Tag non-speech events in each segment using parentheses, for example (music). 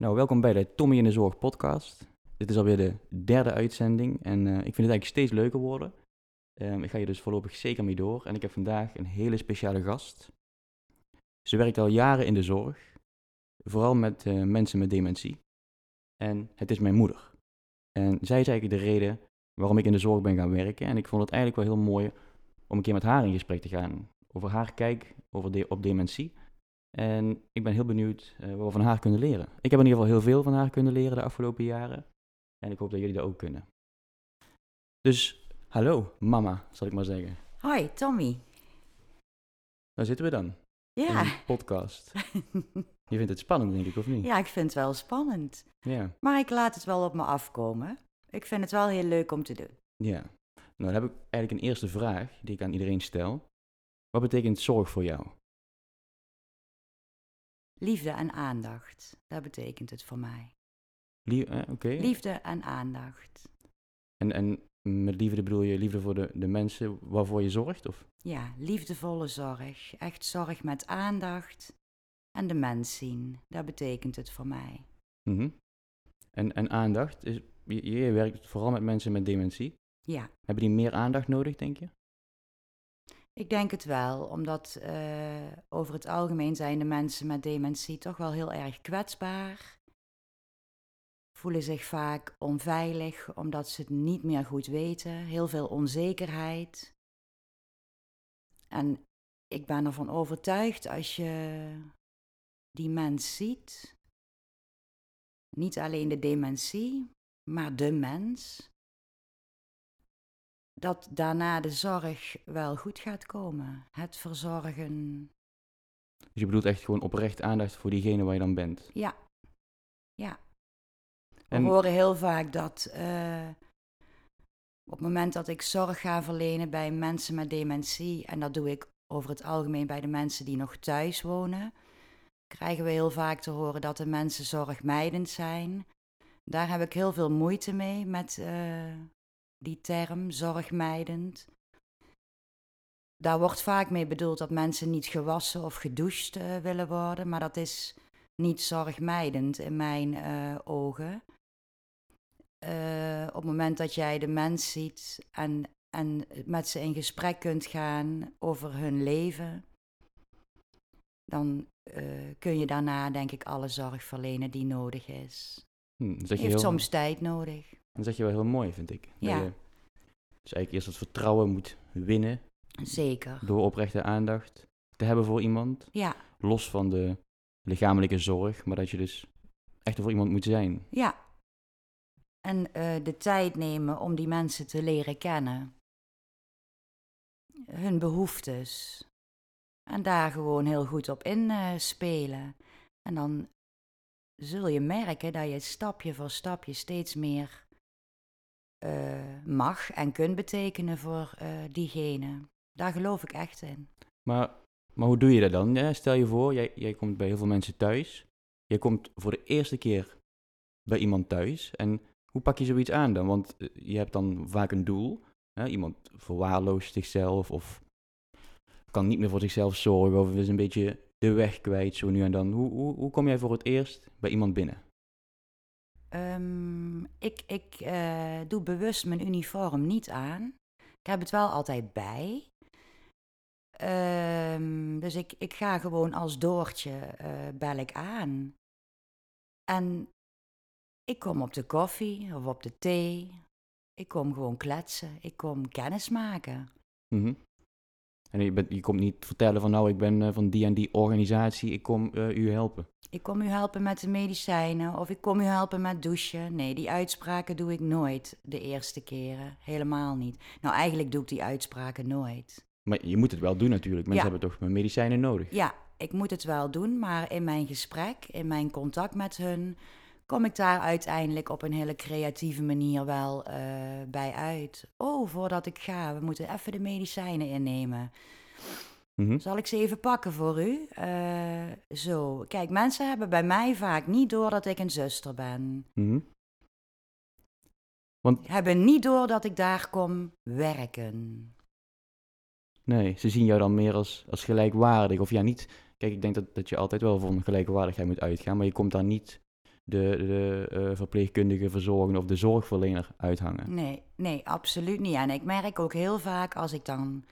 Nou, welkom bij de Tommy in de Zorg podcast. Dit is alweer de derde uitzending en eh, ik vind het eigenlijk steeds leuker worden. Ehm, ik ga je dus voorlopig zeker mee door en ik heb vandaag een hele speciale gast. Ze werkt al jaren in de zorg, vooral met eh, mensen met dementie. En het is mijn moeder. En zij is eigenlijk de reden waarom ik in de zorg ben gaan werken. En ik vond het eigenlijk wel heel mooi om een keer met haar in gesprek te gaan over haar kijk over de, op dementie. En ik ben heel benieuwd uh, wat we van haar kunnen leren. Ik heb in ieder geval heel veel van haar kunnen leren de afgelopen jaren. En ik hoop dat jullie dat ook kunnen. Dus, hallo mama, zal ik maar zeggen. Hoi, Tommy. Daar zitten we dan. In Ja. een podcast. Je vindt het spannend, denk ik, of niet? ja, ik vind het wel spannend. Ja. Maar ik laat het wel op me afkomen. Ik vind het wel heel leuk om te doen. ja. Nou, dan heb ik eigenlijk een eerste vraag die ik aan iedereen stel. Wat betekent zorg voor jou? Liefde en aandacht, dat betekent het voor mij. Lie- eh. Liefde en aandacht. En, en met liefde bedoel je liefde voor de, de mensen waarvoor je zorgt? Of? Ja, liefdevolle zorg. Echt zorg met aandacht. En de mens zien, dat betekent het voor mij. Mhm. en, en aandacht, is, je, je werkt vooral met mensen met dementie. Ja, Hebben die meer aandacht nodig, denk je? Ik denk het wel, omdat eh, over het algemeen zijn de mensen met dementie toch wel heel erg kwetsbaar. Voelen zich vaak onveilig omdat ze het niet meer goed weten. Heel veel onzekerheid. En ik ben ervan overtuigd als je die mens ziet, niet alleen de dementie, maar de mens, dat daarna de zorg wel goed gaat komen. Het verzorgen, Dus je bedoelt echt gewoon oprecht aandacht voor diegene waar je dan bent. ja. Ja. We En- horen heel vaak dat eh, op het moment dat ik zorg ga verlenen bij mensen met dementie, en dat doe ik over het algemeen bij de mensen die nog thuis wonen, krijgen we heel vaak te horen dat de mensen zorgmijdend zijn. Daar heb ik heel veel moeite mee met eh, die term, zorgmijdend. Daar wordt vaak mee bedoeld dat mensen niet gewassen of gedoucht eh, willen worden, maar dat is niet zorgmijdend in mijn eh, ogen. Eh, op het moment dat jij de mens ziet en, en met ze in gesprek kunt gaan over hun leven, dan kun je daarna, denk ik, alle zorg verlenen die nodig is. Hm, je Heeft heel, soms tijd nodig. Dat zeg je wel heel mooi, vind ik. Dat Ja. je dus eigenlijk eerst het vertrouwen moet winnen Zeker. door oprechte aandacht te hebben voor iemand. Ja, Los van de lichamelijke zorg, maar dat je dus echt er voor iemand moet zijn. ja. En eh, de tijd nemen om die mensen te leren kennen. Hun behoeftes. En daar gewoon heel goed op inspelen. en dan zul je merken dat je stapje voor stapje steeds meer eh, mag en kunt betekenen voor eh, diegene. Daar geloof ik echt in. Maar, maar hoe doe je dat dan? Stel je voor, jij, jij komt bij heel veel mensen thuis. Jij komt voor de eerste keer bij iemand thuis. En hoe pak je zoiets aan dan? Want eh, je hebt dan vaak een doel. Hè? Iemand verwaarloost zichzelf of kan niet meer voor zichzelf zorgen of is een beetje de weg kwijt zo nu en dan. Hoe, hoe, hoe kom jij voor het eerst bij iemand binnen? Ehm, ik ik eh, doe bewust mijn uniform niet aan. Ik heb het wel altijd bij. Ehm, dus ik, ik ga gewoon als Doortje eh, bel ik aan. En ik kom op de koffie of op de thee. Ik kom gewoon kletsen. Ik kom kennis maken. Mhm. En je, bent, je komt niet vertellen van nou, ik ben eh, van die en die organisatie, ik kom eh, u helpen. Ik kom u helpen met de medicijnen of ik kom u helpen met douchen. Nee, die uitspraken doe ik nooit de eerste keren. Helemaal niet. Nou, eigenlijk doe ik die uitspraken nooit. Maar je moet het wel doen natuurlijk. Mensen Ja. hebben toch medicijnen nodig. Ja, ik moet het wel doen, maar in mijn gesprek, in mijn contact met hun, kom ik daar uiteindelijk op een hele creatieve manier wel eh, bij uit. Oh, voordat ik ga, we moeten even de medicijnen innemen. Mhm. Zal ik ze even pakken voor u? Eh, zo, kijk, mensen hebben bij mij vaak niet door dat ik een zuster ben. Mhm. Want Hebben niet door dat ik daar kom werken. nee, ze zien jou dan meer als, als gelijkwaardig. Of ja, niet. Kijk, ik denk dat, dat je altijd wel voor een gelijkwaardigheid moet uitgaan. Maar je komt daar niet de, de eh, verpleegkundige, verzorgende of de zorgverlener uithangen. Nee, nee, absoluut niet. En ik merk ook heel vaak als ik dan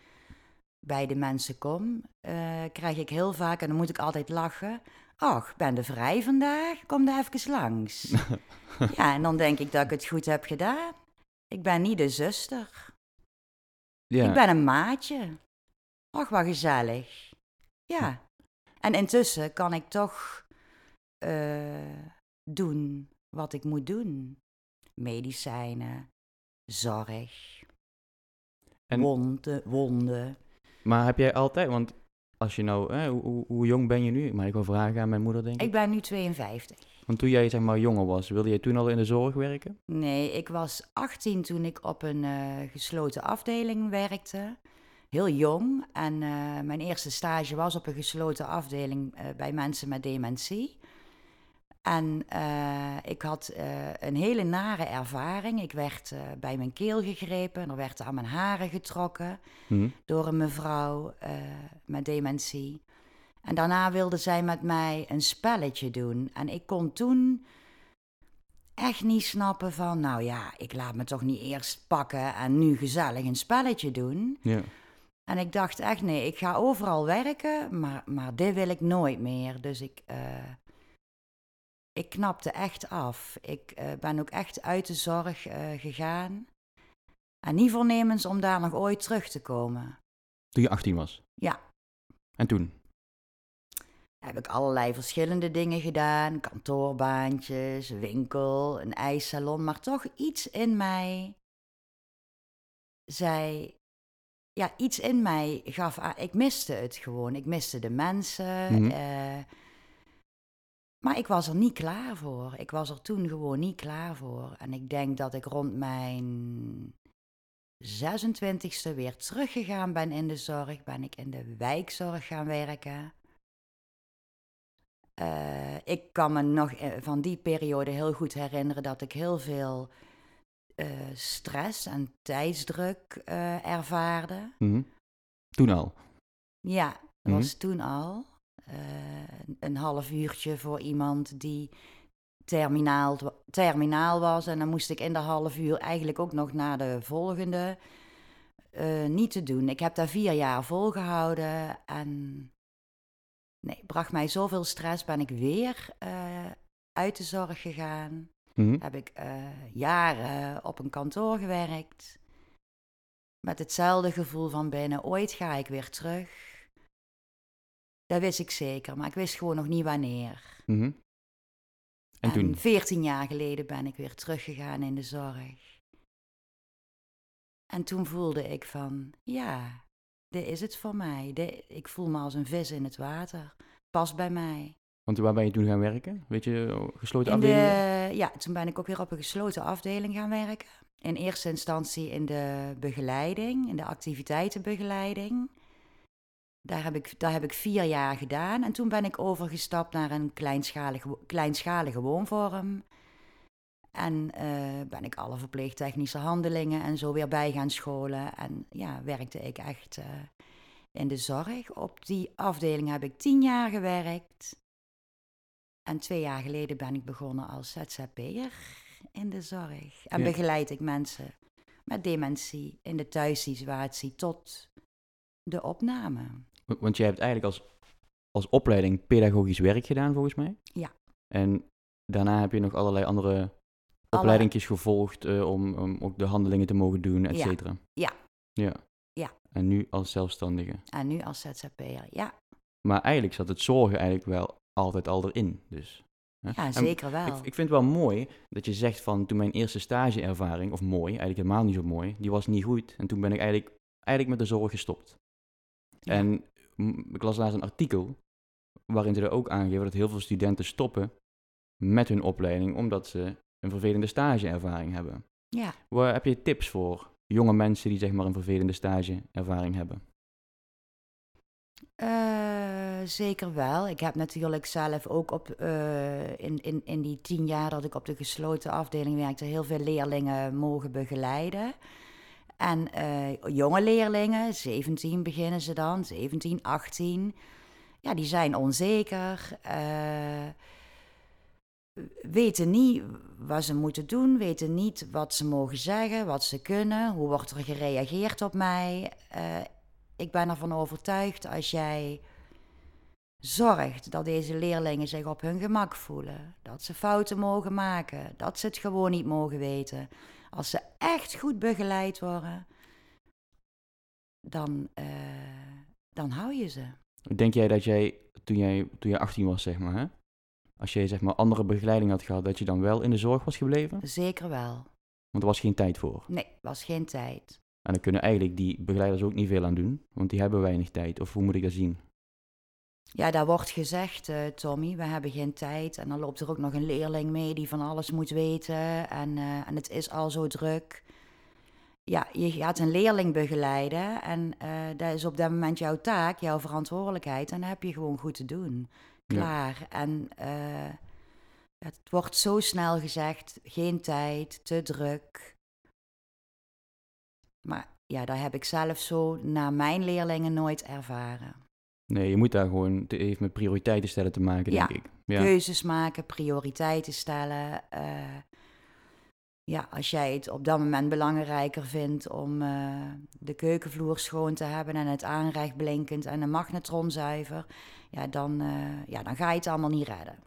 bij de mensen kom, eh, krijg ik heel vaak, en dan moet ik altijd lachen. Ach, ben de vrij vandaag? Kom daar even langs. (laughs) ja, en dan denk ik dat ik het goed heb gedaan. Ik ben niet de zuster. Ja, Ik ben een maatje. Ach, wat gezellig. Ja. En intussen kan ik toch eh, doen wat ik moet doen. Medicijnen, zorg, En- wonden, wonden. Maar heb jij altijd, want als je nou, hè, hoe, hoe, jong ben je nu? Maar ik wil vragen aan mijn moeder, denk ik. Ik ben nu 52. Want toen jij zeg maar jonger was, wilde jij toen al in de zorg werken? Nee, ik was 18 toen ik op een eh, gesloten afdeling werkte. Heel jong. En eh, mijn eerste stage was op een gesloten afdeling eh, bij mensen met dementie. En eh, ik had eh, een hele nare ervaring. Ik werd eh, bij mijn keel gegrepen. Er werd aan mijn haren getrokken Hm. door een mevrouw met dementie. En daarna wilde zij met mij een spelletje doen. En ik kon toen echt niet snappen van, nou ja, ik laat me toch niet eerst pakken en nu gezellig een spelletje doen. Ja. En ik dacht echt, nee, ik ga overal werken, maar, maar dit wil ik nooit meer. Dus ik, ik knapte echt af. Ik eh, ben ook echt uit de zorg eh, gegaan. En niet voornemens om daar nog ooit terug te komen. Toen je 18 was? Ja. En toen? heb ik allerlei verschillende dingen gedaan. Kantoorbaantjes, winkel, een ijssalon. Maar toch iets in mij zei... Ja, iets in mij gaf aan... Ik miste het gewoon. Ik miste de mensen. Mhm. eh, maar ik was er niet klaar voor. Ik was er toen gewoon niet klaar voor. En ik denk dat ik rond mijn 26e weer teruggegaan ben in de zorg. Ben ik in de wijkzorg gaan werken. Eh, ik kan me nog eh, van die periode heel goed herinneren dat ik heel veel eh, stress en tijdsdruk ervaarde. Mhm. Toen al? Ja, dat Mhm. was toen al. Eh, een half uurtje voor iemand die terminaal, terminaal was. En dan moest ik in de half uur eigenlijk ook nog naar de volgende. eh, niet te doen. Ik heb daar vier jaar volgehouden. En nee, bracht mij zoveel stress. Ben ik weer eh, uit de zorg gegaan. Mhm. Heb ik jaren op een kantoor gewerkt. Met hetzelfde gevoel van binnen. Ooit ga ik weer terug. Dat wist ik zeker, maar ik wist gewoon nog niet wanneer. Mhm. En, En toen? 14 jaar geleden ben ik weer teruggegaan in de zorg. En toen voelde ik van, ja, dit is het voor mij. Dit- ik voel me als een vis in het water. Past bij mij. Want waar ben je toen gaan werken? Weet je, oh, gesloten In afdelingen? de, ja, toen ben ik ook weer op een gesloten afdeling gaan werken. In eerste instantie in de begeleiding, in de activiteitenbegeleiding. Daar heb ik, daar heb ik vier jaar gedaan. En toen ben ik overgestapt naar een kleinschalige, kleinschalige woonvorm. En eh, ben ik alle verpleegtechnische handelingen en zo weer bij gaan scholen. En ja, werkte ik echt eh, in de zorg. Op die afdeling heb ik tien jaar gewerkt. En twee jaar geleden ben ik begonnen als ZZP'er in de zorg. En Ja. begeleid ik mensen met dementie in de thuissituatie tot de opname. Want jij hebt eigenlijk als, als opleiding pedagogisch werk gedaan, volgens mij. Ja. En daarna heb je nog allerlei andere opleidingjes gevolgd eh, om, om ook de handelingen te mogen doen, et cetera. Ja. Ja. Ja. En nu als zelfstandige. En nu als ZZP'er, ja. Maar eigenlijk zat het zorgen eigenlijk wel altijd al erin. Dus. hè. Ja, En zeker wel. Ik, ik vind het wel mooi dat je zegt van toen mijn eerste stageervaring, of mooi, eigenlijk helemaal niet zo mooi, die was niet goed. En toen ben ik eigenlijk, eigenlijk met de zorg gestopt. Ja. En ik las laatst een artikel waarin ze er ook aangeven dat heel veel studenten stoppen met hun opleiding omdat ze een vervelende stageervaring hebben. Ja, Waar heb je tips voor jonge mensen die zeg maar een vervelende stageervaring hebben? Eh, zeker wel. Ik heb natuurlijk zelf ook op, eh, in, in, in die tien jaar dat ik op de gesloten afdeling werkte, heel veel leerlingen mogen begeleiden. En eh, jonge leerlingen, 17 beginnen ze dan, 17, 18. Ja, die zijn onzeker. eh, weten niet wat ze moeten doen, weten niet wat ze mogen zeggen, wat ze kunnen, hoe wordt er gereageerd op mij. Eh, ik ben ervan overtuigd als jij zorgt dat deze leerlingen zich op hun gemak voelen, dat ze fouten mogen maken, dat ze het gewoon niet mogen weten. Als ze echt goed begeleid worden, dan, uh, dan hou je ze. Denk jij dat jij, toen jij, toen jij 18 was, zeg maar, hè? als je zeg maar andere begeleiding had gehad, dat je dan wel in de zorg was gebleven? Zeker wel. Want er was geen tijd voor? Nee, was geen tijd. En dan kunnen eigenlijk die begeleiders ook niet veel aan doen, want die hebben weinig tijd. Of hoe moet ik dat zien? Ja, daar wordt gezegd, uh, Tommy, we hebben geen tijd. En dan loopt er ook nog een leerling mee die van alles moet weten. En, uh, en het is al zo druk. Ja, je gaat een leerling begeleiden en uh, dat is op dat moment jouw taak, jouw verantwoordelijkheid. En dat heb je gewoon goed te doen. Klaar. En het wordt zo snel gezegd, geen tijd, te druk. Maar ja, dat heb ik zelf zo naar mijn leerlingen nooit ervaren. Nee, je moet daar gewoon, het heeft met prioriteiten stellen te maken, denk ik. Ja, keuzes maken, prioriteiten stellen. Uh, ja, als jij het op dat moment belangrijker vindt om uh, de keukenvloer schoon te hebben en het aanrecht blinkend en een magnetronzuiver, ja, dan, uh, ja, dan ga je het allemaal niet redden.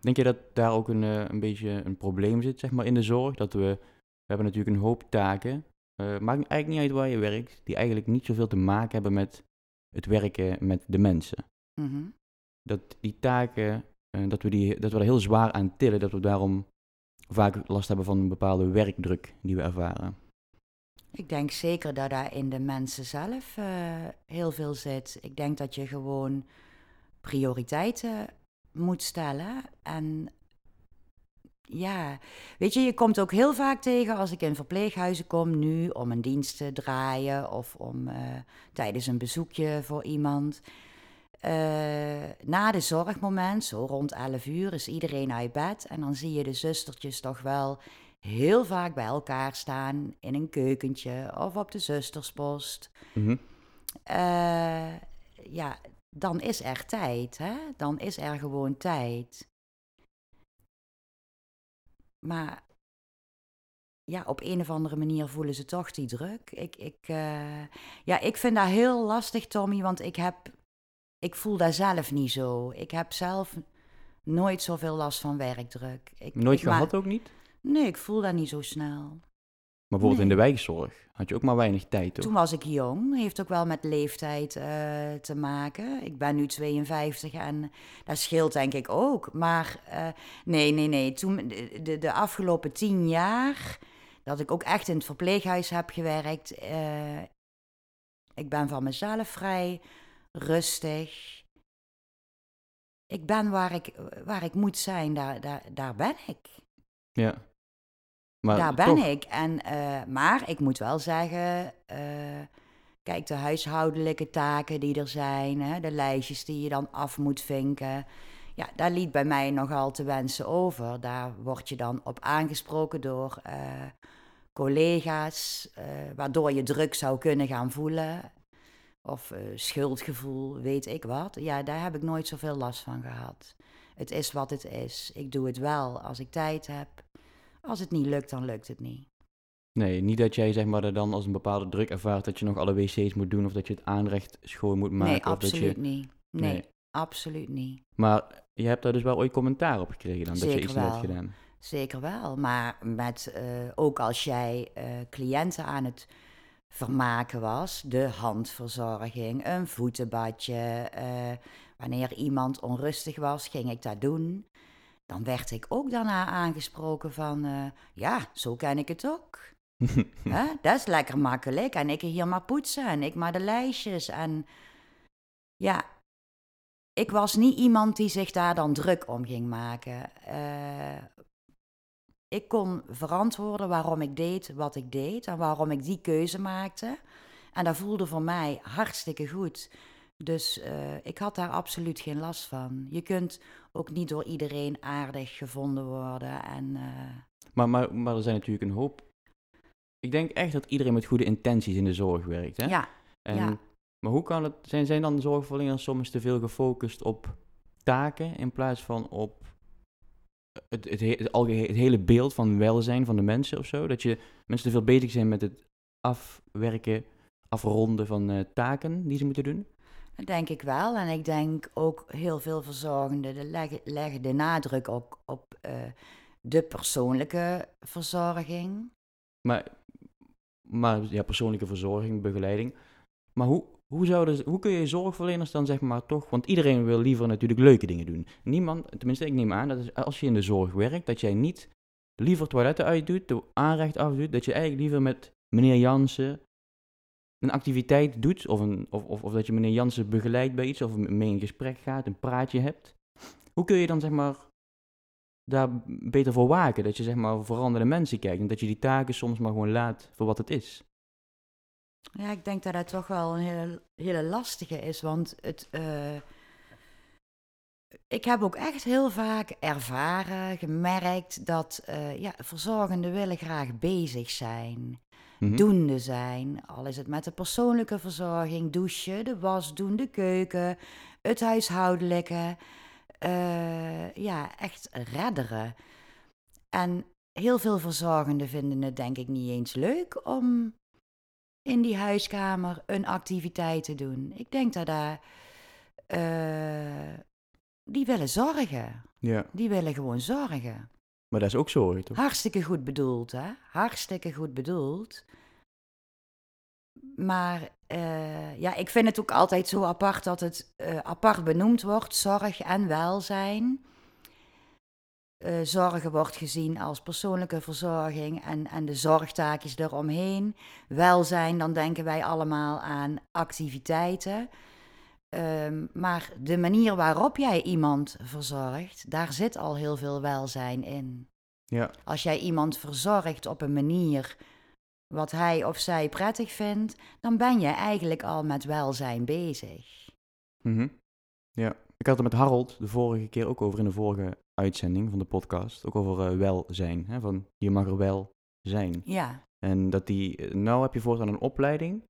Denk je dat daar ook een, een beetje een probleem zit, zeg maar, in de zorg? Dat we, we hebben natuurlijk een hoop taken, maakt eigenlijk niet uit waar je werkt, die eigenlijk niet zoveel te maken hebben met het werken met de mensen. Mhm. Dat die taken, uh, dat, we die, dat we er heel zwaar aan tillen, dat we daarom vaak last hebben van een bepaalde werkdruk die we ervaren. Ik denk zeker dat daar in de mensen zelf uh, heel veel zit. Ik denk dat je gewoon prioriteiten moet stellen en ja, weet je, je komt ook heel vaak tegen als ik in verpleeghuizen kom nu om een dienst te draaien of om uh, tijdens een bezoekje voor iemand. Uh, na de zorgmoment, zo rond 11 uur, is iedereen uit bed en dan zie je de zustertjes toch wel heel vaak bij elkaar staan in een keukentje of op de zusterspost. Mm -hmm. uh, ja, dan is er tijd, hè? Dan is er gewoon tijd. Maar ja, op een of andere manier voelen ze toch die druk. Ik, ik, uh, ja, ik vind dat heel lastig, Tommy, want ik, heb, ik voel dat zelf niet zo. Ik heb zelf nooit zoveel last van werkdruk. Ik, nooit ik, gehad ook niet? Nee, ik voel dat niet zo snel. Maar bijvoorbeeld in de wijkzorg had je ook maar weinig tijd, toch? Toen was ik jong. Heeft ook wel met leeftijd uh, te maken. Ik ben nu 52 en dat scheelt denk ik ook. Maar uh, nee, nee, nee. Toen, de, de, de, afgelopen tien jaar dat ik ook echt in het verpleeghuis heb gewerkt. Uh, ik ben van mezelf vrij rustig. Ik ben waar ik, waar ik moet zijn, daar, daar, daar ben ik. Ja. Maar Daar ben ik. En, uh, maar ik moet wel zeggen, uh, kijk, de huishoudelijke taken die er zijn, hè, de lijstjes die je dan af moet vinken. Ja, daar liet bij mij nogal te wensen over. Daar word je dan op aangesproken door uh, collega's, waardoor je druk zou kunnen gaan voelen. Of schuldgevoel, weet ik wat. Ja, daar heb ik nooit zoveel last van gehad. Het is wat het is. Ik doe het wel als ik tijd heb. Als het niet lukt, dan lukt het niet. Nee, niet dat jij zeg maar er dan als een bepaalde druk ervaart dat je nog alle wc's moet doen of dat je het aanrecht schoon moet maken. Nee, absoluut of dat je... niet. Nee, absoluut niet. Maar je hebt daar dus wel ooit commentaar op gekregen dan, Zeker dat je iets wel. hebt gedaan. Zeker wel, maar met, uh, ook als jij uh, cliënten aan het vermaken was, de handverzorging, een voetenbadje, uh, wanneer iemand onrustig was, ging ik dat doen dan werd ik ook daarna aangesproken van, uh, ja, zo ken ik het ook. (laughs) Dat is lekker makkelijk. En ik hier maar poetsen en ik maar de lijstjes. En ja, ik was niet iemand die zich daar dan druk om ging maken. Uh, ik kon verantwoorden waarom ik deed wat ik deed en waarom ik die keuze maakte. En dat voelde voor mij hartstikke goed. Dus uh, ik had daar absoluut geen last van. Je kunt ook niet door iedereen aardig gevonden worden. En, uh... maar, maar, maar er zijn natuurlijk een hoop. Ik denk echt dat iedereen met goede intenties in de zorg werkt. Hè? Ja. En, ja. Maar hoe kan het, zijn, zijn dan zorgverleners soms te veel gefocust op taken in plaats van op het, het, he- het, hele beeld van welzijn van de mensen of zo? Dat je mensen te veel bezig zijn met het afwerken, afronden van eh, taken die ze moeten doen? Denk ik wel. En ik denk ook heel veel verzorgenden de leggen, leggen de nadruk ook op eh, de persoonlijke verzorging. Maar, maar ja, persoonlijke verzorging, begeleiding. Maar hoe, hoe, zouden, hoe kun je zorgverleners dan zeg maar toch... Want iedereen wil liever natuurlijk leuke dingen doen. Niemand, tenminste ik neem aan, dat als je in de zorg werkt... dat jij niet liever toiletten uitdoet, de aanrecht afdoet... dat je eigenlijk liever met meneer Jansen een activiteit doet... of, een, of, of, of dat je meneer Jansen begeleidt bij iets... of mee in gesprek gaat, een praatje hebt. Hoe kun je dan zeg maar daar beter voor waken? Dat je zeg maar vooral naar de mensen kijkt... en dat je die taken soms maar gewoon laat voor wat het is. Ja, ik denk dat dat toch wel een hele, hele lastige is, want het, eh, ik heb ook echt heel vaak ervaren, gemerkt dat eh, ja, verzorgenden willen graag bezig zijn, Mhm. doende zijn. Al is het met de persoonlijke verzorging, douchen, de was doen, de keuken, het huishoudelijke. eh, ja, echt redderen. En heel veel verzorgenden vinden het denk ik niet eens leuk om in die huiskamer een activiteit te doen. Ik denk dat daar. eh, die willen zorgen. Ja, Die willen gewoon zorgen. Maar dat is ook zorg, toch? Hartstikke goed bedoeld, hè? Hartstikke goed bedoeld. Maar eh, ja, ik vind het ook altijd zo apart dat het eh, apart benoemd wordt, zorg en welzijn. Eh, zorgen wordt gezien als persoonlijke verzorging en, en de zorgtaakjes eromheen. Welzijn, dan denken wij allemaal aan activiteiten. Ehm, maar de manier waarop jij iemand verzorgt, daar zit al heel veel welzijn in. Ja, Als jij iemand verzorgt op een manier wat hij of zij prettig vindt, dan ben je eigenlijk al met welzijn bezig. mhm. ja. Ik had het met Harold de vorige keer ook over in de vorige uitzending van de podcast. Ook over eh, welzijn. Hè? Van je mag er wel zijn. Ja, En dat die, eh, nou heb je voortaan een opleiding.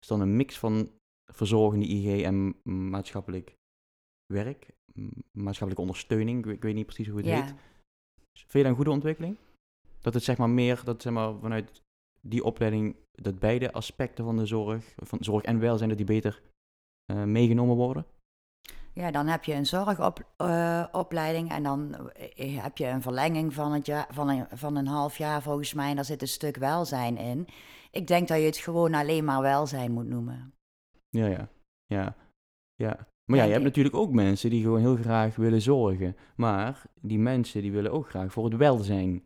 is dan een mix van verzorgende IG en maatschappelijk werk. Maatschappelijke ondersteuning. Ik, weet- niet precies hoe het ja. heet. Vind je dat een goede ontwikkeling? Dat het zeg maar meer, dat zeg maar vanuit die opleiding, dat beide aspecten van de zorg, van zorg en welzijn, dat die beter eh, meegenomen worden? ja, dan heb je een zorgopleiding en dan eh, heb je een verlenging van, het jaar, van, een, van een half jaar volgens mij. En daar zit een stuk welzijn in. Ik denk dat je het gewoon alleen maar welzijn moet noemen. Ja, ja. Ja, ja. Maar ja, je hebt natuurlijk ook mensen die gewoon heel graag willen zorgen. Maar die mensen die willen ook graag voor het welzijn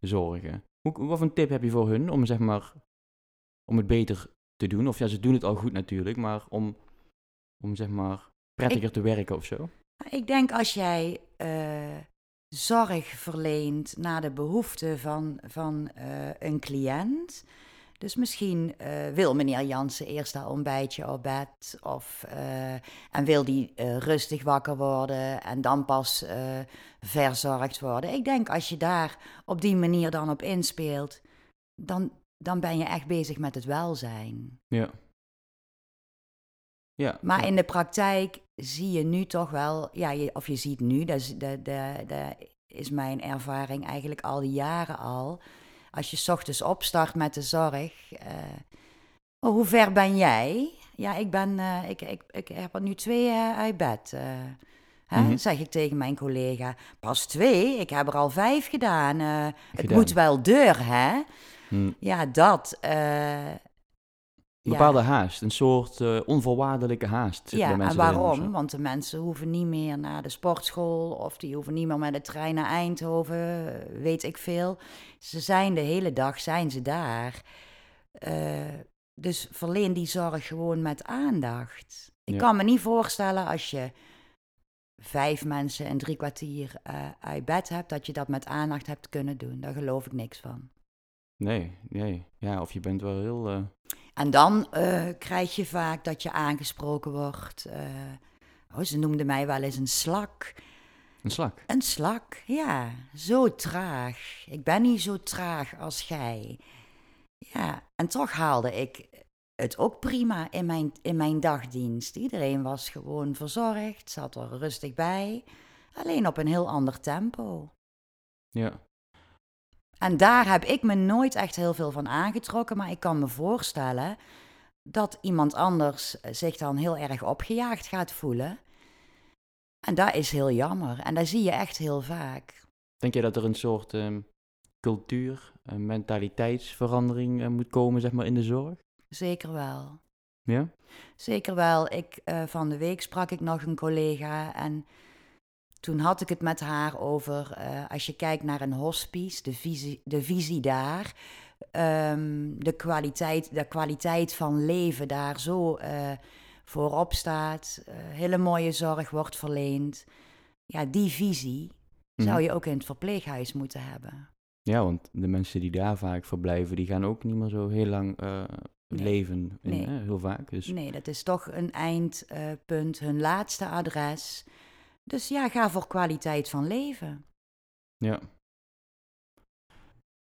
zorgen. Hoe, wat voor een tip heb je voor hun om zeg maar, om het beter te doen? Of ja, ze doen het al goed natuurlijk, maar om, om zeg maar prettiger te werken of zo? Ik denk als jij eh, zorg verleent naar de behoeften van, van eh, een cliënt. Dus misschien eh, wil meneer Jansen eerst dat ontbijtje op bed. Of, eh, en wil die eh, rustig wakker worden en dan pas verzorgd worden. Ik denk als je daar op die manier dan op inspeelt, dan, dan ben je echt bezig met het welzijn. Ja. Ja. Maar ja. in de praktijk zie je nu toch wel, ja, je, of je ziet nu, dat is, dat, dat, dat is mijn ervaring eigenlijk al die jaren al. Als je 's ochtends opstart met de zorg, eh, oh, hoe ver ben jij? Ja, ik ben, eh, ik, ik, ik heb er nu twee eh, uit bed. Hè, Mhm. Zeg ik tegen mijn collega. Pas twee? Ik heb er al vijf gedaan. het moet wel deur, hè? Hm. Ja, dat. Een bepaalde haast, een soort eh, onvoorwaardelijke haast. Ja, en erin waarom? Want de mensen hoeven niet meer naar de sportschool of die hoeven niet meer met de trein naar Eindhoven, weet ik veel. Ze zijn de hele dag, zijn ze daar. Eh, dus verleen die zorg gewoon met aandacht. Ik Ja. kan me niet voorstellen als je vijf mensen in drie kwartier eh, uit bed hebt, dat je dat met aandacht hebt kunnen doen. Daar geloof ik niks van. Nee, nee. Ja, of je bent wel heel... En dan eh, krijg je vaak dat je aangesproken wordt. eh, oh, ze noemden mij wel eens een slak. een slak. Een slak, ja, zo traag. Ik ben niet zo traag als gij. Ja, en toch haalde ik het ook prima in mijn, in mijn dagdienst. Iedereen was gewoon verzorgd, zat er rustig bij. Alleen op een heel ander tempo. Ja. En daar heb ik me nooit echt heel veel van aangetrokken, maar ik kan me voorstellen dat iemand anders zich dan heel erg opgejaagd gaat voelen. En dat is heel jammer. En dat zie je echt heel vaak. Denk je dat er een soort ehm, cultuur, een mentaliteitsverandering eh, moet komen, zeg maar, in de zorg? Zeker wel. Ja? Zeker wel. Ik, eh, van de week sprak ik nog een collega en toen had ik het met haar over, eh, als je kijkt naar een hospice, de visie, de visie daar, ehm, de, kwaliteit, de kwaliteit van leven daar zo uh, voorop staat, hele mooie zorg wordt verleend. Ja, die visie zou Mhm. je ook in het verpleeghuis moeten hebben. Ja, want de mensen die daar vaak verblijven, die gaan ook niet meer zo heel lang eh, Nee. leven. In, Nee. hè, heel vaak. Dus Nee, dat is toch een eindpunt, hun laatste adres. Dus ja, ga voor kwaliteit van leven. ja.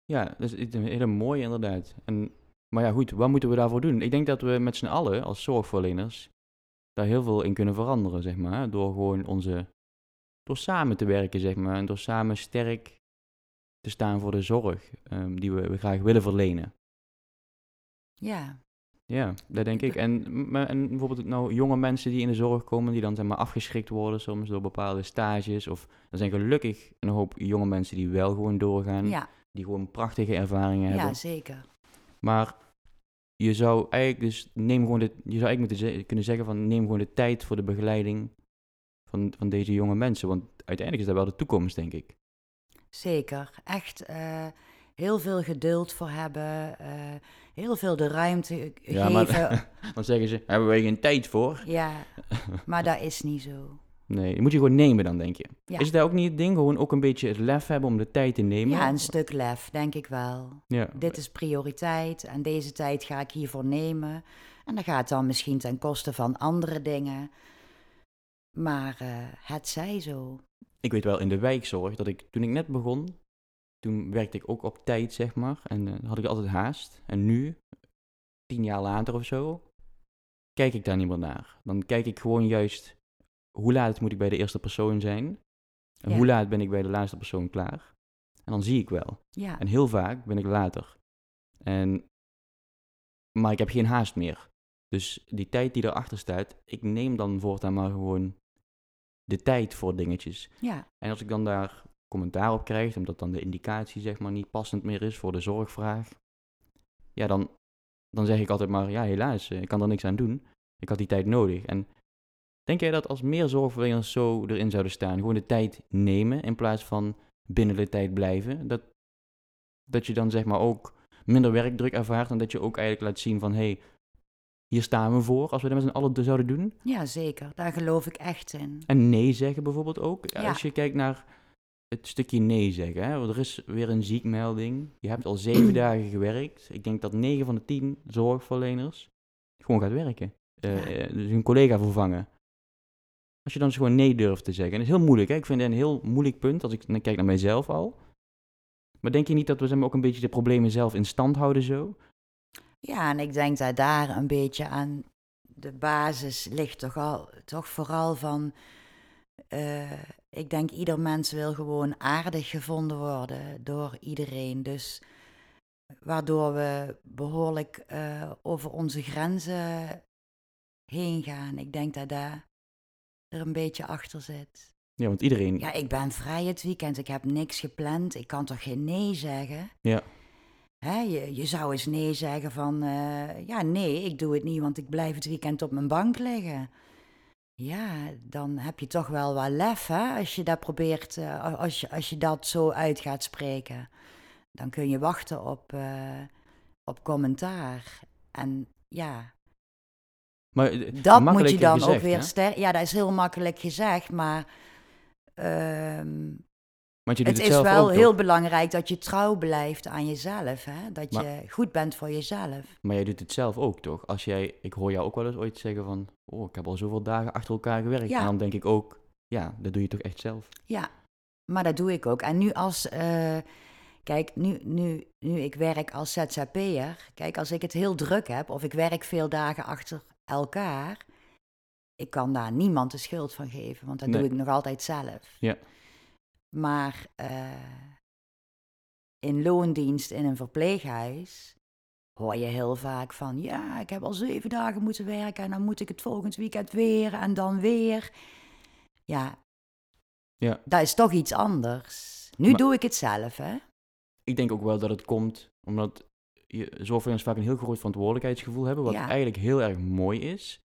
Ja, dat is een hele mooie inderdaad. En, maar ja, goed, wat moeten we daarvoor doen? Ik denk dat we met z'n allen als zorgverleners daar heel veel in kunnen veranderen, zeg maar. Door gewoon onze, door samen te werken, zeg maar. En door samen sterk te staan voor de zorg ehm, die we, we graag willen verlenen. Ja, Ja, dat denk ik. En, en bijvoorbeeld nou jonge mensen die in de zorg komen, die dan zeg maar afgeschrikt worden soms door bepaalde stages. Of er zijn gelukkig een hoop jonge mensen die wel gewoon doorgaan, ja, die gewoon prachtige ervaringen hebben. ja zeker. Maar je zou eigenlijk dus neem gewoon de, je zou eigenlijk moeten kunnen zeggen van neem gewoon de tijd voor de begeleiding van, van deze jonge mensen. Want uiteindelijk is dat wel de toekomst, denk ik. Zeker. Echt eh, heel veel geduld voor hebben. eh, heel veel de ruimte Ja, maar- geven. (laughs) Dan zeggen ze, hebben wij geen tijd voor? ja, maar dat is niet zo. Nee, moet je gewoon nemen dan, denk je. Ja. Is dat ook niet het ding? Gewoon ook een beetje het lef hebben om de tijd te nemen? Ja, een stuk lef, denk ik wel. Ja, Dit is prioriteit en deze tijd ga ik hiervoor nemen. En dat gaat dan misschien ten koste van andere dingen. Maar eh, het zij zo. ik weet wel in de wijkzorg dat ik, toen ik net begon, toen werkte ik ook op tijd, zeg maar. En eh, had ik altijd haast. En nu, tien jaar later of zo, kijk ik daar niet meer naar. Dan kijk ik gewoon juist, hoe laat moet ik bij de eerste persoon zijn? En Ja. hoe laat ben ik bij de laatste persoon klaar? En dan zie ik wel. Ja, En heel vaak ben ik later. En, maar ik heb geen haast meer. Dus die tijd die erachter staat, ik neem dan voortaan maar gewoon de tijd voor dingetjes. ja, En als ik dan daar commentaar op krijg, omdat dan de indicatie zeg maar niet passend meer is voor de zorgvraag, ja, dan, dan zeg ik altijd maar, ja, helaas, eh, ik kan er niks aan doen. Ik had die tijd nodig. En denk jij dat als meer zorgverleners zo erin zouden staan, gewoon de tijd nemen in plaats van binnen de tijd blijven, dat, dat je dan zeg maar ook minder werkdruk ervaart en dat je ook eigenlijk laat zien van, hé, hey, hier staan we voor, als we dat met z'n allen zouden doen. ja, zeker. Daar geloof ik echt in. En nee zeggen bijvoorbeeld ook. Ja. Als je kijkt naar het stukje nee zeggen. Hè? want Er is weer een ziekmelding. Je hebt al zeven (clears throat) dagen gewerkt. Ik denk dat negen van de tien zorgverleners gewoon gaat werken. Eh, Ja. eh, dus hun collega vervangen. Als je dan dus gewoon nee durft te zeggen. En dat is heel moeilijk. Hè? Ik vind het een heel moeilijk punt als ik kijk naar mijzelf al. Maar denk je niet dat we zeg ook een beetje de problemen zelf in stand houden zo? Ja, en ik denk dat daar een beetje aan de basis ligt toch, al, toch vooral van... eh, ik denk ieder mens wil gewoon aardig gevonden worden door iedereen. Dus waardoor we behoorlijk eh, over onze grenzen heen gaan. Ik denk dat daar er een beetje achter zit. Ja, want iedereen... Ja, ik ben vrij het weekend, ik heb niks gepland. Ik kan toch geen nee zeggen? Ja. Hè, je, je zou eens nee zeggen van, eh, ja nee, ik doe het niet, want ik blijf het weekend op mijn bank liggen. Ja, dan heb je toch wel wat lef, hè, als je dat probeert, eh, als, je, als je dat zo uit gaat spreken. Dan kun je wachten op, eh, op commentaar. En ja, Maar eh, dat moet je dan gezegd, ook weer sterk. Ja, dat is heel makkelijk gezegd, maar ehm, Want je doet het het, is wel heel belangrijk dat je trouw blijft aan jezelf. Hè? Dat Maar- je goed bent voor jezelf. Maar jij doet het zelf ook, toch? Als jij, ik hoor jou ook wel eens ooit zeggen van, oh, ik heb al zoveel dagen achter elkaar gewerkt. Ja. En dan denk ik ook, ja, dat doe je toch echt zelf. Ja, maar dat doe ik ook. En nu als, eh, kijk, nu, nu, nu ik werk als ZZP'er, kijk, als ik het heel druk heb of ik werk veel dagen achter elkaar, ik kan daar niemand de schuld van geven, want dat Nee. doe ik nog altijd zelf. Ja. Maar eh, in loondienst in een verpleeghuis hoor je heel vaak van, ja, ik heb al zeven dagen moeten werken en dan moet ik het volgend weekend weer en dan weer. Ja, Ja. dat is toch iets anders. Nu Maar- doe ik het zelf, hè? Ik denk ook wel dat het komt omdat je zorgverleners vaak een heel groot verantwoordelijkheidsgevoel hebben, wat Ja. eigenlijk heel erg mooi is,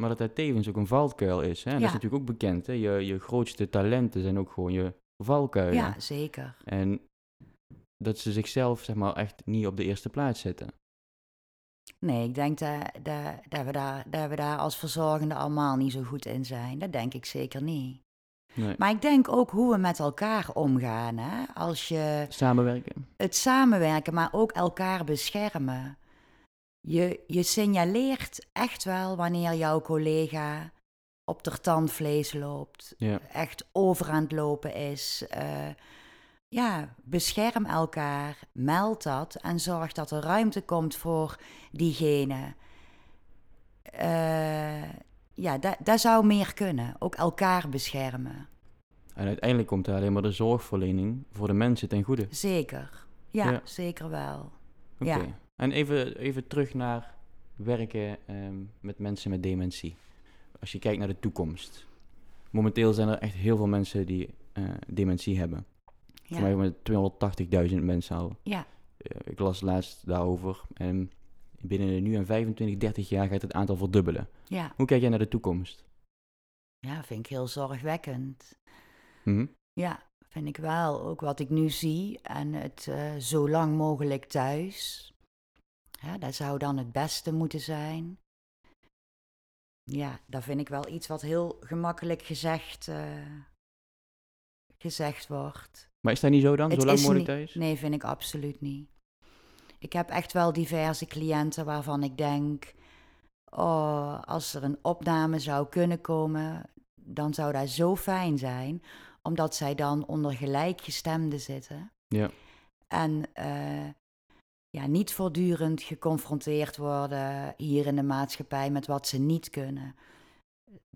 maar dat dat tevens ook een valkuil is. Hè? En dat is natuurlijk ook bekend. Hè? Je, je grootste talenten zijn ook gewoon je valkuilen. Ja, zeker. En dat ze zichzelf zeg maar echt niet op de eerste plaats zetten. Nee, ik denk dat, dat, dat, we daar, dat we daar als verzorgenden allemaal niet zo goed in zijn. Dat denk ik zeker niet. Nee. Maar ik denk ook hoe we met elkaar omgaan. Hè? Als je Samenwerken. het samenwerken, maar ook elkaar beschermen. Je, je signaleert echt wel wanneer jouw collega op de tandvlees loopt, Ja. echt over aan het lopen is. Eh, ja, bescherm elkaar, meld dat en zorg dat er ruimte komt voor diegene. Eh, ja, dat zou meer kunnen. Ook elkaar beschermen. En uiteindelijk komt daar alleen maar de zorgverlening voor de mensen ten goede. Zeker. Ja, Ja. zeker wel. Oké. Ja. En even, even terug naar werken ehm, met mensen met dementie. Als je kijkt naar de toekomst. Momenteel zijn er echt heel veel mensen die eh, dementie hebben. Ja. Voor mij met 280.000 mensen al. Ja. Eh, ik las laatst daarover. En binnen nu en 25, 30 jaar gaat het aantal verdubbelen. Ja. Hoe kijk jij naar de toekomst? ja, vind ik heel zorgwekkend. Mhm. Ja, vind ik wel. Ook wat ik nu zie en het eh, zo lang mogelijk thuis. Ja, dat zou dan het beste moeten zijn. Ja, dat vind ik wel iets wat heel gemakkelijk gezegd, eh, gezegd wordt. Maar is dat niet zo dan? Zo lang mogelijk thuis? Nee, vind ik absoluut niet. Ik heb echt wel diverse cliënten waarvan ik denk: oh, als er een opname zou kunnen komen, dan zou dat zo fijn zijn, omdat zij dan onder gelijkgestemden zitten. Ja. En eh, ja, niet voortdurend geconfronteerd worden hier in de maatschappij met wat ze niet kunnen.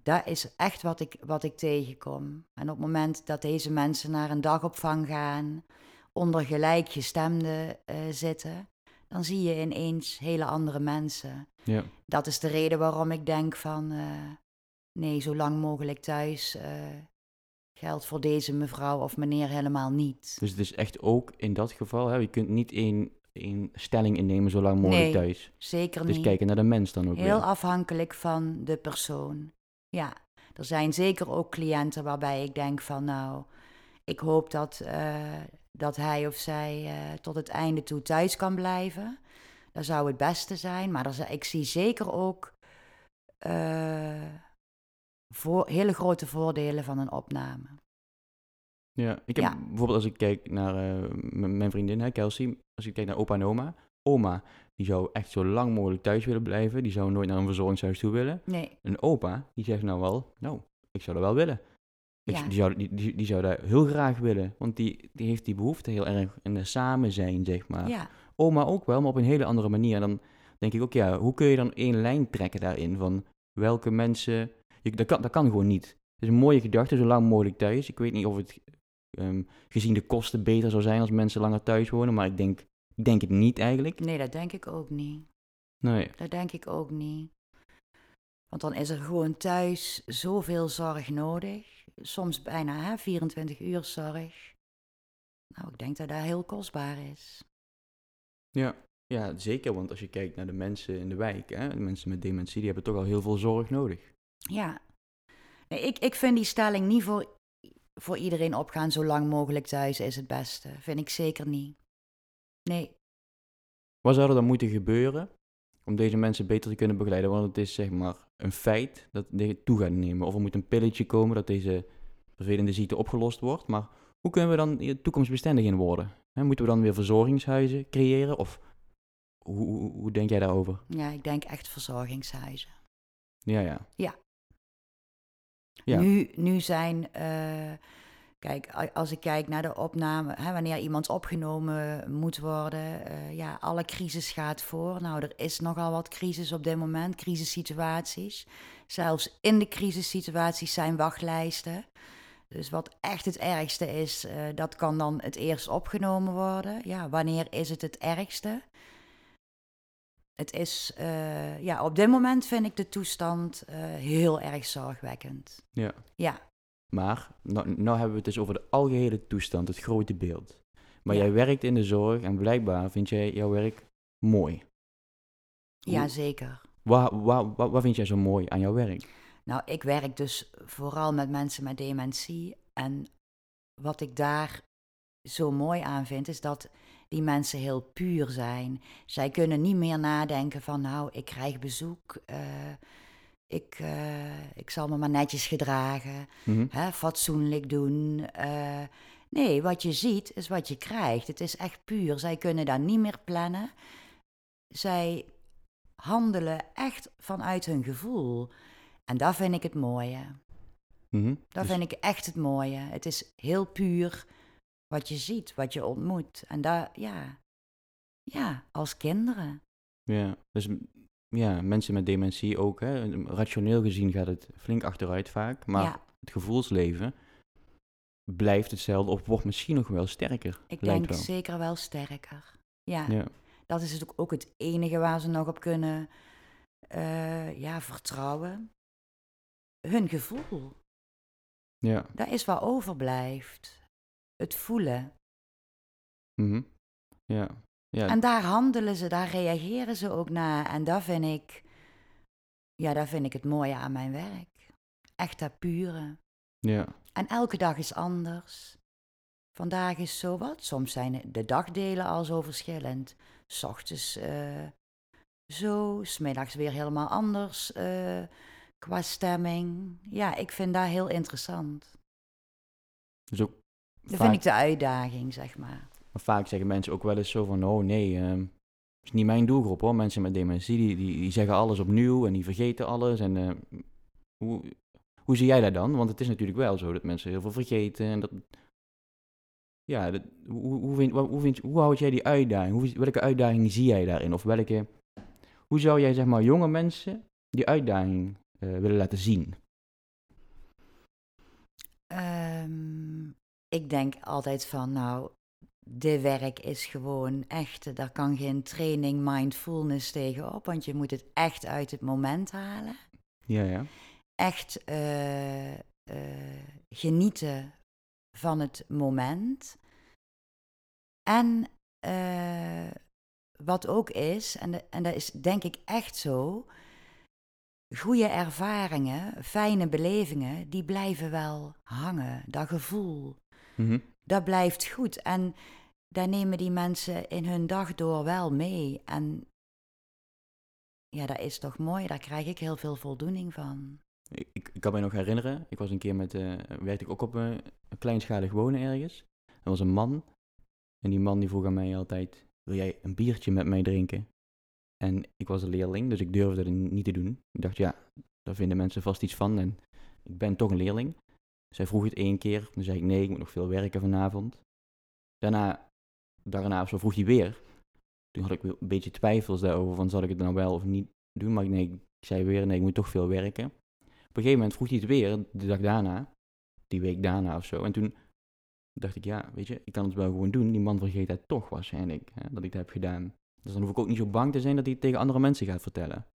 Dat is echt wat ik, wat ik tegenkom. En op het moment dat deze mensen naar een dagopvang gaan, onder gelijkgestemden eh zitten, dan zie je ineens hele andere mensen. Ja. Dat is de reden waarom ik denk van, eh, nee, zo lang mogelijk thuis eh, geldt voor deze mevrouw of meneer helemaal niet. Dus het is echt ook in dat geval, hè, je kunt niet één, één stelling innemen zo lang mogelijk Nee, thuis. Zeker Dus niet. kijken naar de mens dan ook Heel weer. afhankelijk van de persoon. Ja, er zijn zeker ook cliënten waarbij ik denk van nou, ik hoop dat, eh, dat hij of zij eh, tot het einde toe thuis kan blijven. Dat zou het beste zijn. Maar er, ik zie zeker ook eh, voor, hele grote voordelen van een opname. Ja, ik heb Ja. bijvoorbeeld als ik kijk naar mijn vriendin, hè, Kelsey, als ik kijk naar opa en oma. Oma, die zou echt zo lang mogelijk thuis willen blijven. Die zou nooit naar een verzorgingshuis toe willen. Nee, En opa, die zegt nou wel, nou, ik zou dat wel willen. Ik, Ja. die, zou, die, die, die zou dat heel graag willen, want die, die heeft die behoefte heel erg in het samen zijn, zeg maar. ja, Oma ook wel, maar op een hele andere manier. En dan denk ik ook, ja, hoe kun je dan één lijn trekken daarin van welke mensen... Je, dat, kan, dat kan gewoon niet. Het is een mooie gedachte, zo lang mogelijk thuis. Ik weet niet of het ehm, gezien de kosten beter zou zijn als mensen langer thuis wonen, maar ik denk, ik denk het niet eigenlijk. nee, dat denk ik ook niet. Nee, Dat denk ik ook niet. Want dan is er gewoon thuis zoveel zorg nodig. Soms bijna hè, 24 uur zorg. Nou, ik denk dat dat heel kostbaar is. ja. ja, zeker, want als je kijkt naar de mensen in de wijk, hè, de mensen met dementie, die hebben toch al heel veel zorg nodig. Ja. Nee, ik, ik vind die stelling niet voor, voor iedereen opgaan. Zo lang mogelijk thuis is het beste. Vind ik zeker niet. Nee. Wat zou er dan moeten gebeuren om deze mensen beter te kunnen begeleiden? Want het is zeg maar een feit dat dit toe gaat nemen. Of er moet een pilletje komen dat deze vervelende ziekte opgelost wordt. Maar hoe kunnen we dan toekomstbestendig in worden? Moeten we dan weer verzorgingshuizen creëren? Of hoe, hoe, hoe denk jij daarover? Ja, ik denk echt verzorgingshuizen. Ja, ja. Ja. Nu, nu zijn eh, Kijk, als ik kijk naar de opname, hè, wanneer iemand opgenomen moet worden, eh, ja, alle crisis gaat voor. Nou, er is nogal wat crisis op dit moment, crisissituaties. Zelfs in de crisissituaties zijn wachtlijsten. Dus wat echt het ergste is, eh, dat kan dan het eerst opgenomen worden. Ja, wanneer is het het ergste? Het is, eh, ja, op dit moment vind ik de toestand eh, heel erg zorgwekkend. Ja. Ja, Maar, nou, nou hebben we het dus over de algehele toestand, het grote beeld. Maar Ja. jij werkt in de zorg en blijkbaar vind jij jouw werk mooi. ja zeker. Wat, wat, wat, wat vind jij zo mooi aan jouw werk? Nou, ik werk dus vooral met mensen met dementie. En wat ik daar zo mooi aan vind, is dat die mensen heel puur zijn. Zij kunnen niet meer nadenken van, nou, ik krijg bezoek. eh, ik, eh, ik zal me maar netjes gedragen. Mhm. hè, fatsoenlijk doen. eh, nee, wat je ziet is wat je krijgt. Het is echt puur. Zij kunnen daar niet meer plannen. Zij handelen echt vanuit hun gevoel. En dat vind ik het mooie. Mhm. Dat Dus- vind ik echt het mooie. Het is heel puur wat je ziet, wat je ontmoet. En daar, ja, ja, als kinderen. Ja, dus ja, mensen met dementie ook. Hè. Rationeel gezien gaat het flink achteruit vaak. Maar Ja. het gevoelsleven blijft hetzelfde of wordt misschien nog wel sterker. Ik denk wel. zeker wel sterker. Ja, Ja. dat is natuurlijk ook het enige waar ze nog op kunnen eh, ja, vertrouwen. Hun gevoel. Ja. Dat is wat overblijft. Het voelen. Mhm. Ja. Ja. En daar handelen ze, daar reageren ze ook naar. En dat vind ik, ja, dat vind ik het mooie aan mijn werk. Echt dat pure. ja. En elke dag is anders. Vandaag is zo wat. Soms zijn de dagdelen al zo verschillend. S ochtends eh, zo, smiddags weer helemaal anders eh, qua stemming. Ja, ik vind dat heel interessant. Dus ook Dat vaak, vind ik de uitdaging, zeg maar. maar vaak zeggen mensen ook wel eens zo van, oh nee, ehm is niet mijn doelgroep hoor. Mensen met dementie, die, die, die zeggen alles opnieuw en die vergeten alles. En eh, hoe, hoe zie jij dat dan? Want het is natuurlijk wel zo dat mensen heel veel vergeten. En dat, ja, dat, hoe, hoe, vind, hoe, vind, hoe houd jij die uitdaging? Hoe, welke uitdaging zie jij daarin? Of welke, hoe zou jij zeg maar jonge mensen die uitdaging eh, willen laten zien? Ehm, ik denk altijd van, nou, dit werk is gewoon echt, daar kan geen training mindfulness tegenop, want je moet het echt uit het moment halen. Ja, ja. Echt eh, eh, genieten van het moment. En eh, wat ook is, en, de- en dat is denk ik echt zo, goede ervaringen, fijne belevingen, die blijven wel hangen. Dat gevoel, Mhm. dat blijft goed. En daar nemen die mensen in hun dag door wel mee. En ja, dat is toch mooi, daar krijg ik heel veel voldoening van. Ik, ik, kan me nog herinneren, ik was een keer met, eh, werkte ik ook op een, een kleinschalig wonen ergens. Er was een man en die man die vroeg aan mij altijd, wil jij een biertje met mij drinken? En ik was een leerling, dus ik durfde het niet te doen. Ik dacht, ja, daar vinden mensen vast iets van en ik ben toch een leerling. Zij vroeg het één keer, toen zei ik nee, ik moet nog veel werken vanavond. Daarna, daarna of zo vroeg hij weer. Toen had ik een beetje twijfels daarover, van zal ik het nou wel of niet doen? Maar nee, ik zei weer, nee, ik moet toch veel werken. Op een gegeven moment vroeg hij het weer, de dag daarna, die week daarna of zo. En toen dacht ik, ja, weet je, ik kan het wel gewoon doen. Die man vergeet dat toch waarschijnlijk, hè, dat ik dat heb gedaan. Dus dan hoef ik ook niet zo bang te zijn dat hij het tegen andere mensen gaat vertellen.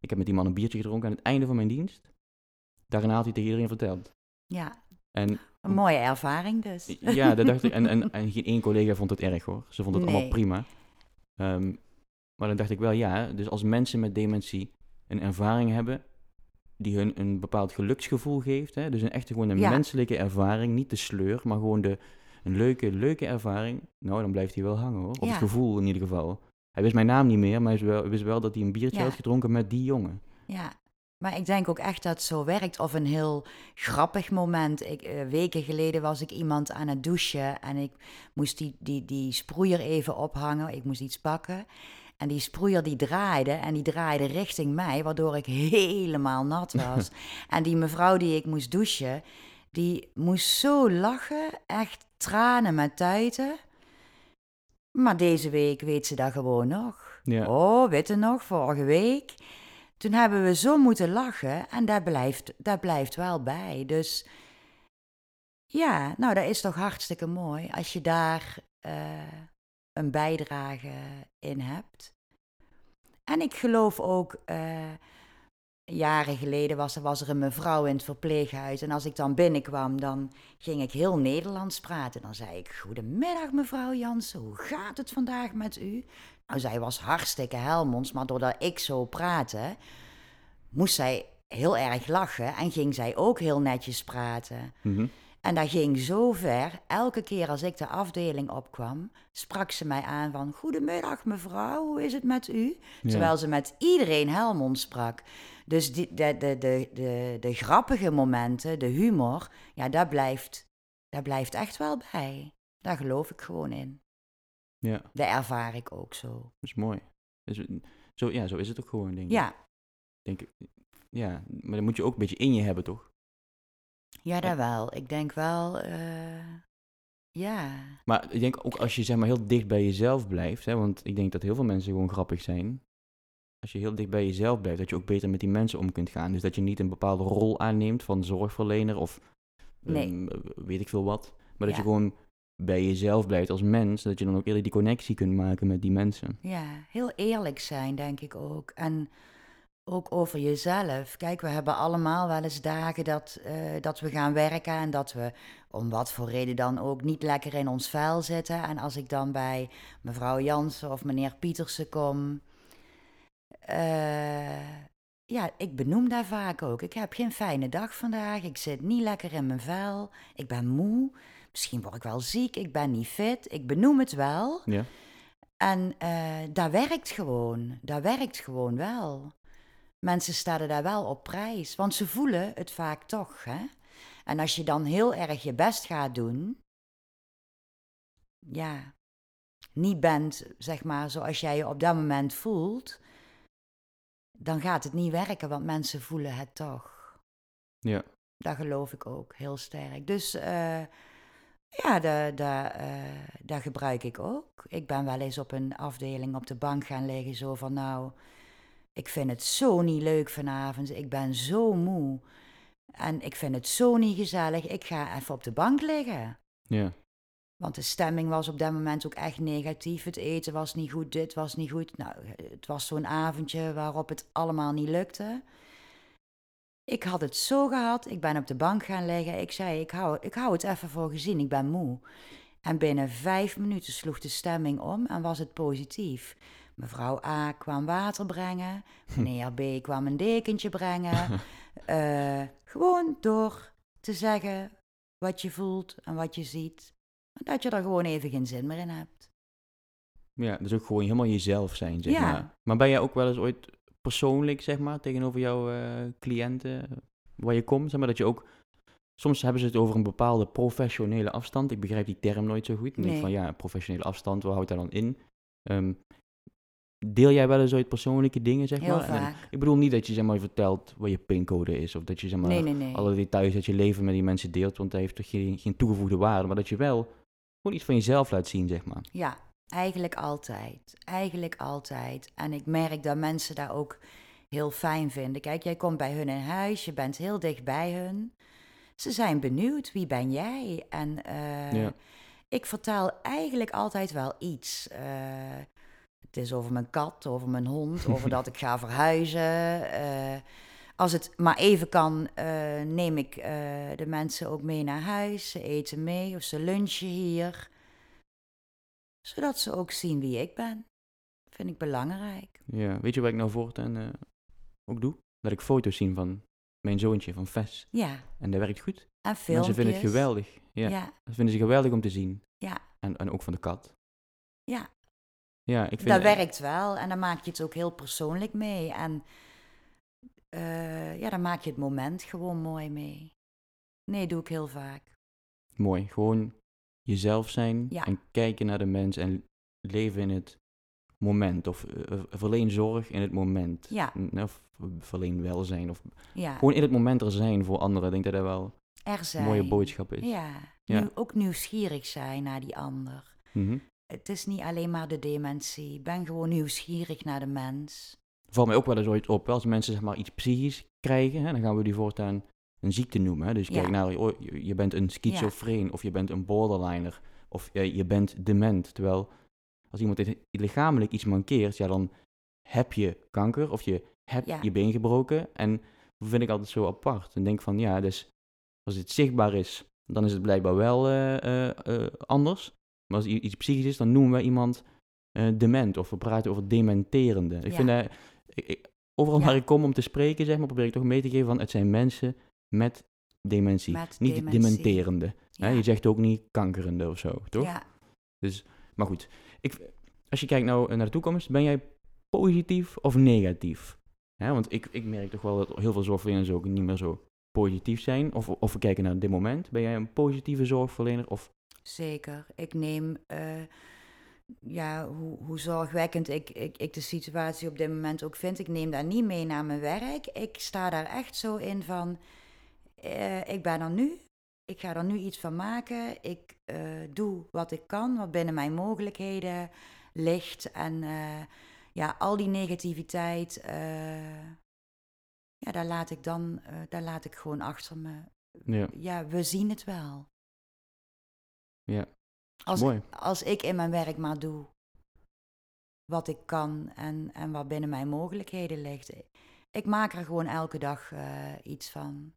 Ik heb met die man een biertje gedronken aan het einde van mijn dienst. Daarna had hij tegen iedereen verteld. Ja, En een mooie ervaring dus. ja, dat dacht ik. En, en, (laughs) en geen één collega vond het erg hoor. Ze vond het allemaal prima. Ehm, maar dan dacht ik wel, ja, dus als mensen met dementie een ervaring hebben die hun een bepaald geluksgevoel geeft, hè, dus een echte gewoon een Ja. menselijke ervaring, niet de sleur, maar gewoon de, een leuke, leuke ervaring, nou, dan blijft hij wel hangen hoor. Of Ja. het gevoel in ieder geval. Hij wist mijn naam niet meer, maar hij wist wel, wist wel dat hij een biertje Ja. had gedronken met die jongen. Ja, maar ik denk ook echt dat het zo werkt. Of een heel grappig moment. Ik, eh, weken geleden was ik iemand aan het douchen en ik moest die, die, die sproeier even ophangen. Ik moest iets pakken. En die sproeier die draaide en die draaide richting mij, waardoor ik helemaal nat (laughs) was. en die mevrouw die ik moest douchen, Die moest zo lachen, echt tranen met tuiten. Maar deze week weet ze dat gewoon nog. Ja. Oh, weet je nog, vorige week. Toen hebben we zo moeten lachen en daar blijft, daar blijft wel bij. Dus ja, nou, dat is toch hartstikke mooi als je daar eh, een bijdrage in hebt. En ik geloof ook, eh, jaren geleden was er, was er een mevrouw in het verpleeghuis. En als ik dan binnenkwam, dan ging ik heel Nederlands praten. Dan zei ik, goedemiddag mevrouw Jansen, hoe gaat het vandaag met u? Nou, zij was hartstikke Helmonds, maar doordat ik zo praatte, moest zij heel erg lachen en ging zij ook heel netjes praten. Mhm. En dat ging zo ver. Elke keer als ik de afdeling opkwam, sprak ze mij aan van... Goedemiddag mevrouw, hoe is het met u? Ja. Terwijl ze met iedereen Helmond sprak. Dus die, de, de, de, de, de grappige momenten, de humor, ja, daar blijft, daar blijft echt wel bij. Daar geloof ik gewoon in. Ja, Dat ervaar ik ook zo. dat is mooi. Dus, zo, ja, zo is het ook gewoon, denk ik. Ja, Denk ik. Ja, maar dan moet je ook een beetje in je hebben, toch? ja, dat wel. Ik denk wel, eh, ja. Maar ik denk ook als je zeg maar heel dicht bij jezelf blijft, hè, want ik denk dat heel veel mensen gewoon grappig zijn. Als je heel dicht bij jezelf blijft, dat je ook beter met die mensen om kunt gaan. Dus dat je niet een bepaalde rol aanneemt van zorgverlener of Nee. ehm, weet ik veel wat. Maar dat Ja. je gewoon bij jezelf blijft als mens, dat je dan ook eerder die connectie kunt maken met die mensen. Ja, heel eerlijk zijn, denk ik ook. En ook over jezelf. Kijk, we hebben allemaal wel eens dagen dat, eh, dat we gaan werken en dat we, om wat voor reden dan ook, niet lekker in ons vel zitten. En als ik dan bij mevrouw Jansen of meneer Pietersen kom, eh, ja, ik benoem daar vaak ook. Ik heb geen fijne dag vandaag, ik zit niet lekker in mijn vel, ik ben moe, misschien word ik wel ziek, ik ben niet fit. Ik benoem het wel. Ja, En eh dat werkt gewoon. Dat werkt gewoon wel. Mensen stellen daar wel op prijs, want ze voelen het vaak toch. Hè? En als je dan heel erg je best gaat doen, ja, niet bent, zeg maar, zoals jij je op dat moment voelt, dan gaat het niet werken, want mensen voelen het toch. ja, Dat geloof ik ook heel sterk. Dus eh, ja, eh, dat gebruik ik ook. Ik ben wel eens op een afdeling op de bank gaan liggen, zo van nou, ik vind het zo niet leuk vanavond. Ik ben zo moe. En ik vind het zo niet gezellig. Ik ga even op de bank liggen. ja, Want de stemming was op dat moment ook echt negatief. Het eten was niet goed, dit was niet goed. Nou, het was zo'n avondje waarop het allemaal niet lukte. Ik had het zo gehad. Ik ben op de bank gaan liggen. Ik zei, ik hou, ik hou het even voor gezien. Ik ben moe. En binnen vijf minuten sloeg de stemming om en was het positief. Mevrouw A kwam water brengen. Meneer B kwam een dekentje brengen. (laughs) Eh, gewoon door te zeggen wat je voelt en wat je ziet. En dat je er gewoon even geen zin meer in hebt. ja. Dus ook gewoon helemaal jezelf zijn, zeg Ja. maar. Maar ben jij ook wel eens ooit persoonlijk, zeg maar, tegenover jouw eh, cliënten, waar je komt, zeg maar, dat je ook... Soms hebben ze het over een bepaalde professionele afstand. Ik begrijp die term nooit zo goed. Ik denk Nee. van, ja, professionele afstand, wat houdt daar dan in? Ehm, deel jij wel eens ooit persoonlijke dingen, zeg Heel maar? En ik bedoel niet dat je, zeg maar, vertelt wat je pincode is, of dat je, zeg maar, Nee, nee, nee. alle details uit je leven met die mensen deelt, want dat heeft toch geen, geen toegevoegde waarde. Maar dat je wel gewoon iets van jezelf laat zien, zeg maar. Ja, eigenlijk altijd. Eigenlijk altijd. En ik merk dat mensen daar ook heel fijn vinden. Kijk, jij komt bij hun in huis, je bent heel dicht bij hun. Ze zijn benieuwd, wie ben jij? En eh, Ja. ik vertel eigenlijk altijd wel iets. Eh, het is over mijn kat, over mijn hond, (laughs) over dat ik ga verhuizen. Eh, als het maar even kan, neem ik de mensen ook mee naar huis. Ze eten mee of ze lunchen hier. Zodat ze ook zien wie ik ben. Vind ik belangrijk. Ja, weet je wat ik nou voortaan eh ook doe? Dat ik foto's zie van mijn zoontje, van Ves. Ja, En dat werkt goed. en filmpjes. Mensen vinden het geweldig. Ja, Ja, dat vinden ze geweldig om te zien. Ja. En, en ook van de kat. Ja. Ja, ik vind... dat werkt wel. En dan maak je het ook heel persoonlijk mee. En eh, ja, dan maak je het moment gewoon mooi mee. Nee, doe ik heel vaak. Mooi. Gewoon jezelf zijn Ja. en kijken naar de mens en leven in het moment. Of eh, verleen zorg in het moment. Ja. Of verleen welzijn. Of Ja, gewoon in het moment er zijn voor anderen. Ik denk dat dat wel Er zijn. een mooie boodschap is. Ja, nieuw- ook nieuwsgierig zijn naar die ander. Mhm. Het is niet alleen maar de dementie. Ben gewoon nieuwsgierig naar de mens. Valt mij ook wel eens ooit op, als mensen zeg maar iets psychisch krijgen, hè, dan gaan we die voortaan een ziekte noemen. Hè. Dus Ja. kijk naar, oh, je je bent een schizofreen of je bent een borderliner of je bent dement. Terwijl als iemand lichamelijk iets mankeert, ja, dan heb je kanker of je hebt Ja. je been gebroken. En dat vind ik altijd zo apart. En denk van, ja, dus als het zichtbaar is, dan is het blijkbaar wel eh, eh, eh, anders. Maar als iets psychisch is, dan noemen we iemand dement of we praten over dementerende. Ik vind dat, ik, overal waar ik kom om te spreken, zeg maar, probeer ik toch mee te geven van het zijn mensen met dementie, Met niet dementie. dementerende. Hè? Je zegt ook niet kankerende of zo, toch? Ja, Maar goed, ik, als je kijkt nou naar de toekomst, ben jij positief of negatief? Hè, want ik, ik merk toch wel dat heel veel zorgverleners ook niet meer zo positief zijn. Of, of we kijken naar dit moment, ben jij een positieve zorgverlener? Of, zeker. Ik neem, eh, ja, hoe, hoe zorgwekkend ik, ik, ik de situatie op dit moment ook vind. Ik neem daar niet mee naar mijn werk. Ik sta daar echt zo in van, eh, ik ben er nu. Ik ga er nu iets van maken. Ik eh, doe wat ik kan, wat binnen mijn mogelijkheden ligt. En eh, ja, al die negativiteit, ja, daar laat ik dan, daar laat ik gewoon achter me. ja, Ja, we zien het wel. ja. Als, mooi. als ik in mijn werk maar doe wat ik kan en, en wat binnen mijn mogelijkheden ligt. Ik maak er gewoon elke dag iets van.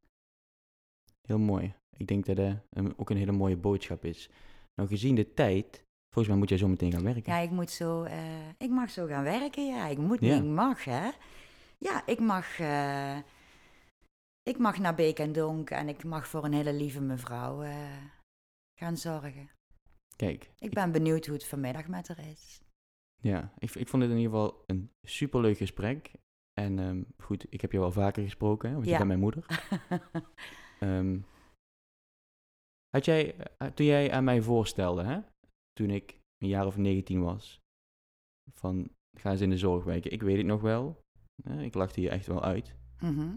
Heel mooi. Ik denk dat dat een- ook een hele mooie boodschap is. Nou, gezien de tijd, volgens mij moet jij zo meteen gaan werken. Ja, ik moet zo, eh, ik mag zo gaan werken. Ja, ik moet Ja. niet, ik mag, hè. Ja, ik mag, eh, ik mag naar Beek en Donk en ik mag voor een hele lieve mevrouw eh, gaan zorgen. Kijk, Ik ben benieuwd hoe het vanmiddag met haar is. Ja, ik, ik vond het in ieder geval een superleuk gesprek. En ehm, goed, ik heb je wel vaker gesproken, hè, want je Ja. bent mijn moeder. (laughs) Ehm, had jij, eh, toen jij aan mij voorstelde, hè, toen ik een jaar of 19 was, van ga eens in de zorg werken. Ik weet het nog wel. hè, ik lachte je echt wel uit. Mhm.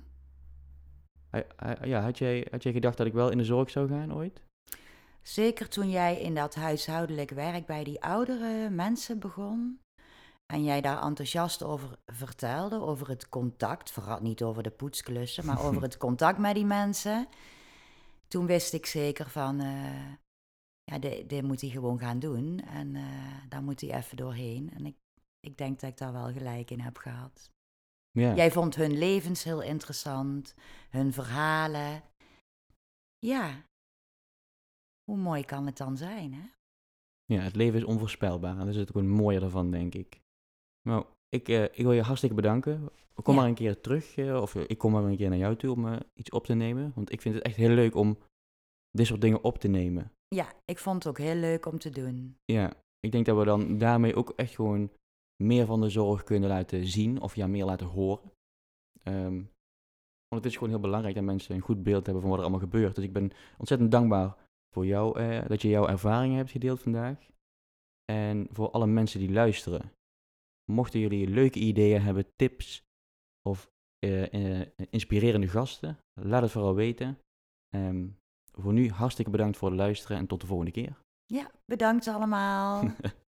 Ja, had jij, had jij gedacht dat ik wel in de zorg zou gaan ooit? Zeker toen jij in dat huishoudelijk werk bij die oudere mensen begon. En jij daar enthousiast over vertelde, over het contact. Vooral niet over de poetsklussen, maar over (laughs) het contact met die mensen. Toen wist ik zeker van, eh, ja, dit, dit moet hij gewoon gaan doen. En eh, daar moet hij even doorheen. En ik, ik denk dat ik daar wel gelijk in heb gehad. Ja, Jij vond hun levens heel interessant, hun verhalen. Ja. Hoe mooi kan het dan zijn, hè? ja het leven is onvoorspelbaar. En dat is het ook een mooie daarvan, denk ik. Nou, ik, eh, ik wil je hartstikke bedanken. Kom Ja. maar een keer terug, eh, of eh, ik kom maar een keer naar jou toe om iets op te nemen. Want ik vind het echt heel leuk om dit soort dingen op te nemen. Ja, ik vond het ook heel leuk om te doen. Ja, ik denk dat we dan daarmee ook echt gewoon meer van de zorg kunnen laten zien, of ja, meer laten horen. Ehm, want het is gewoon heel belangrijk dat mensen een goed beeld hebben van wat er allemaal gebeurt. Dus ik ben ontzettend dankbaar voor jou, eh, dat je jouw ervaringen hebt gedeeld vandaag. En voor alle mensen die luisteren. Mochten jullie leuke ideeën hebben, tips of eh, eh, inspirerende gasten, laat het vooral weten. Ehm, voor nu hartstikke bedankt voor het luisteren en tot de volgende keer. Ja, bedankt allemaal. (laughs)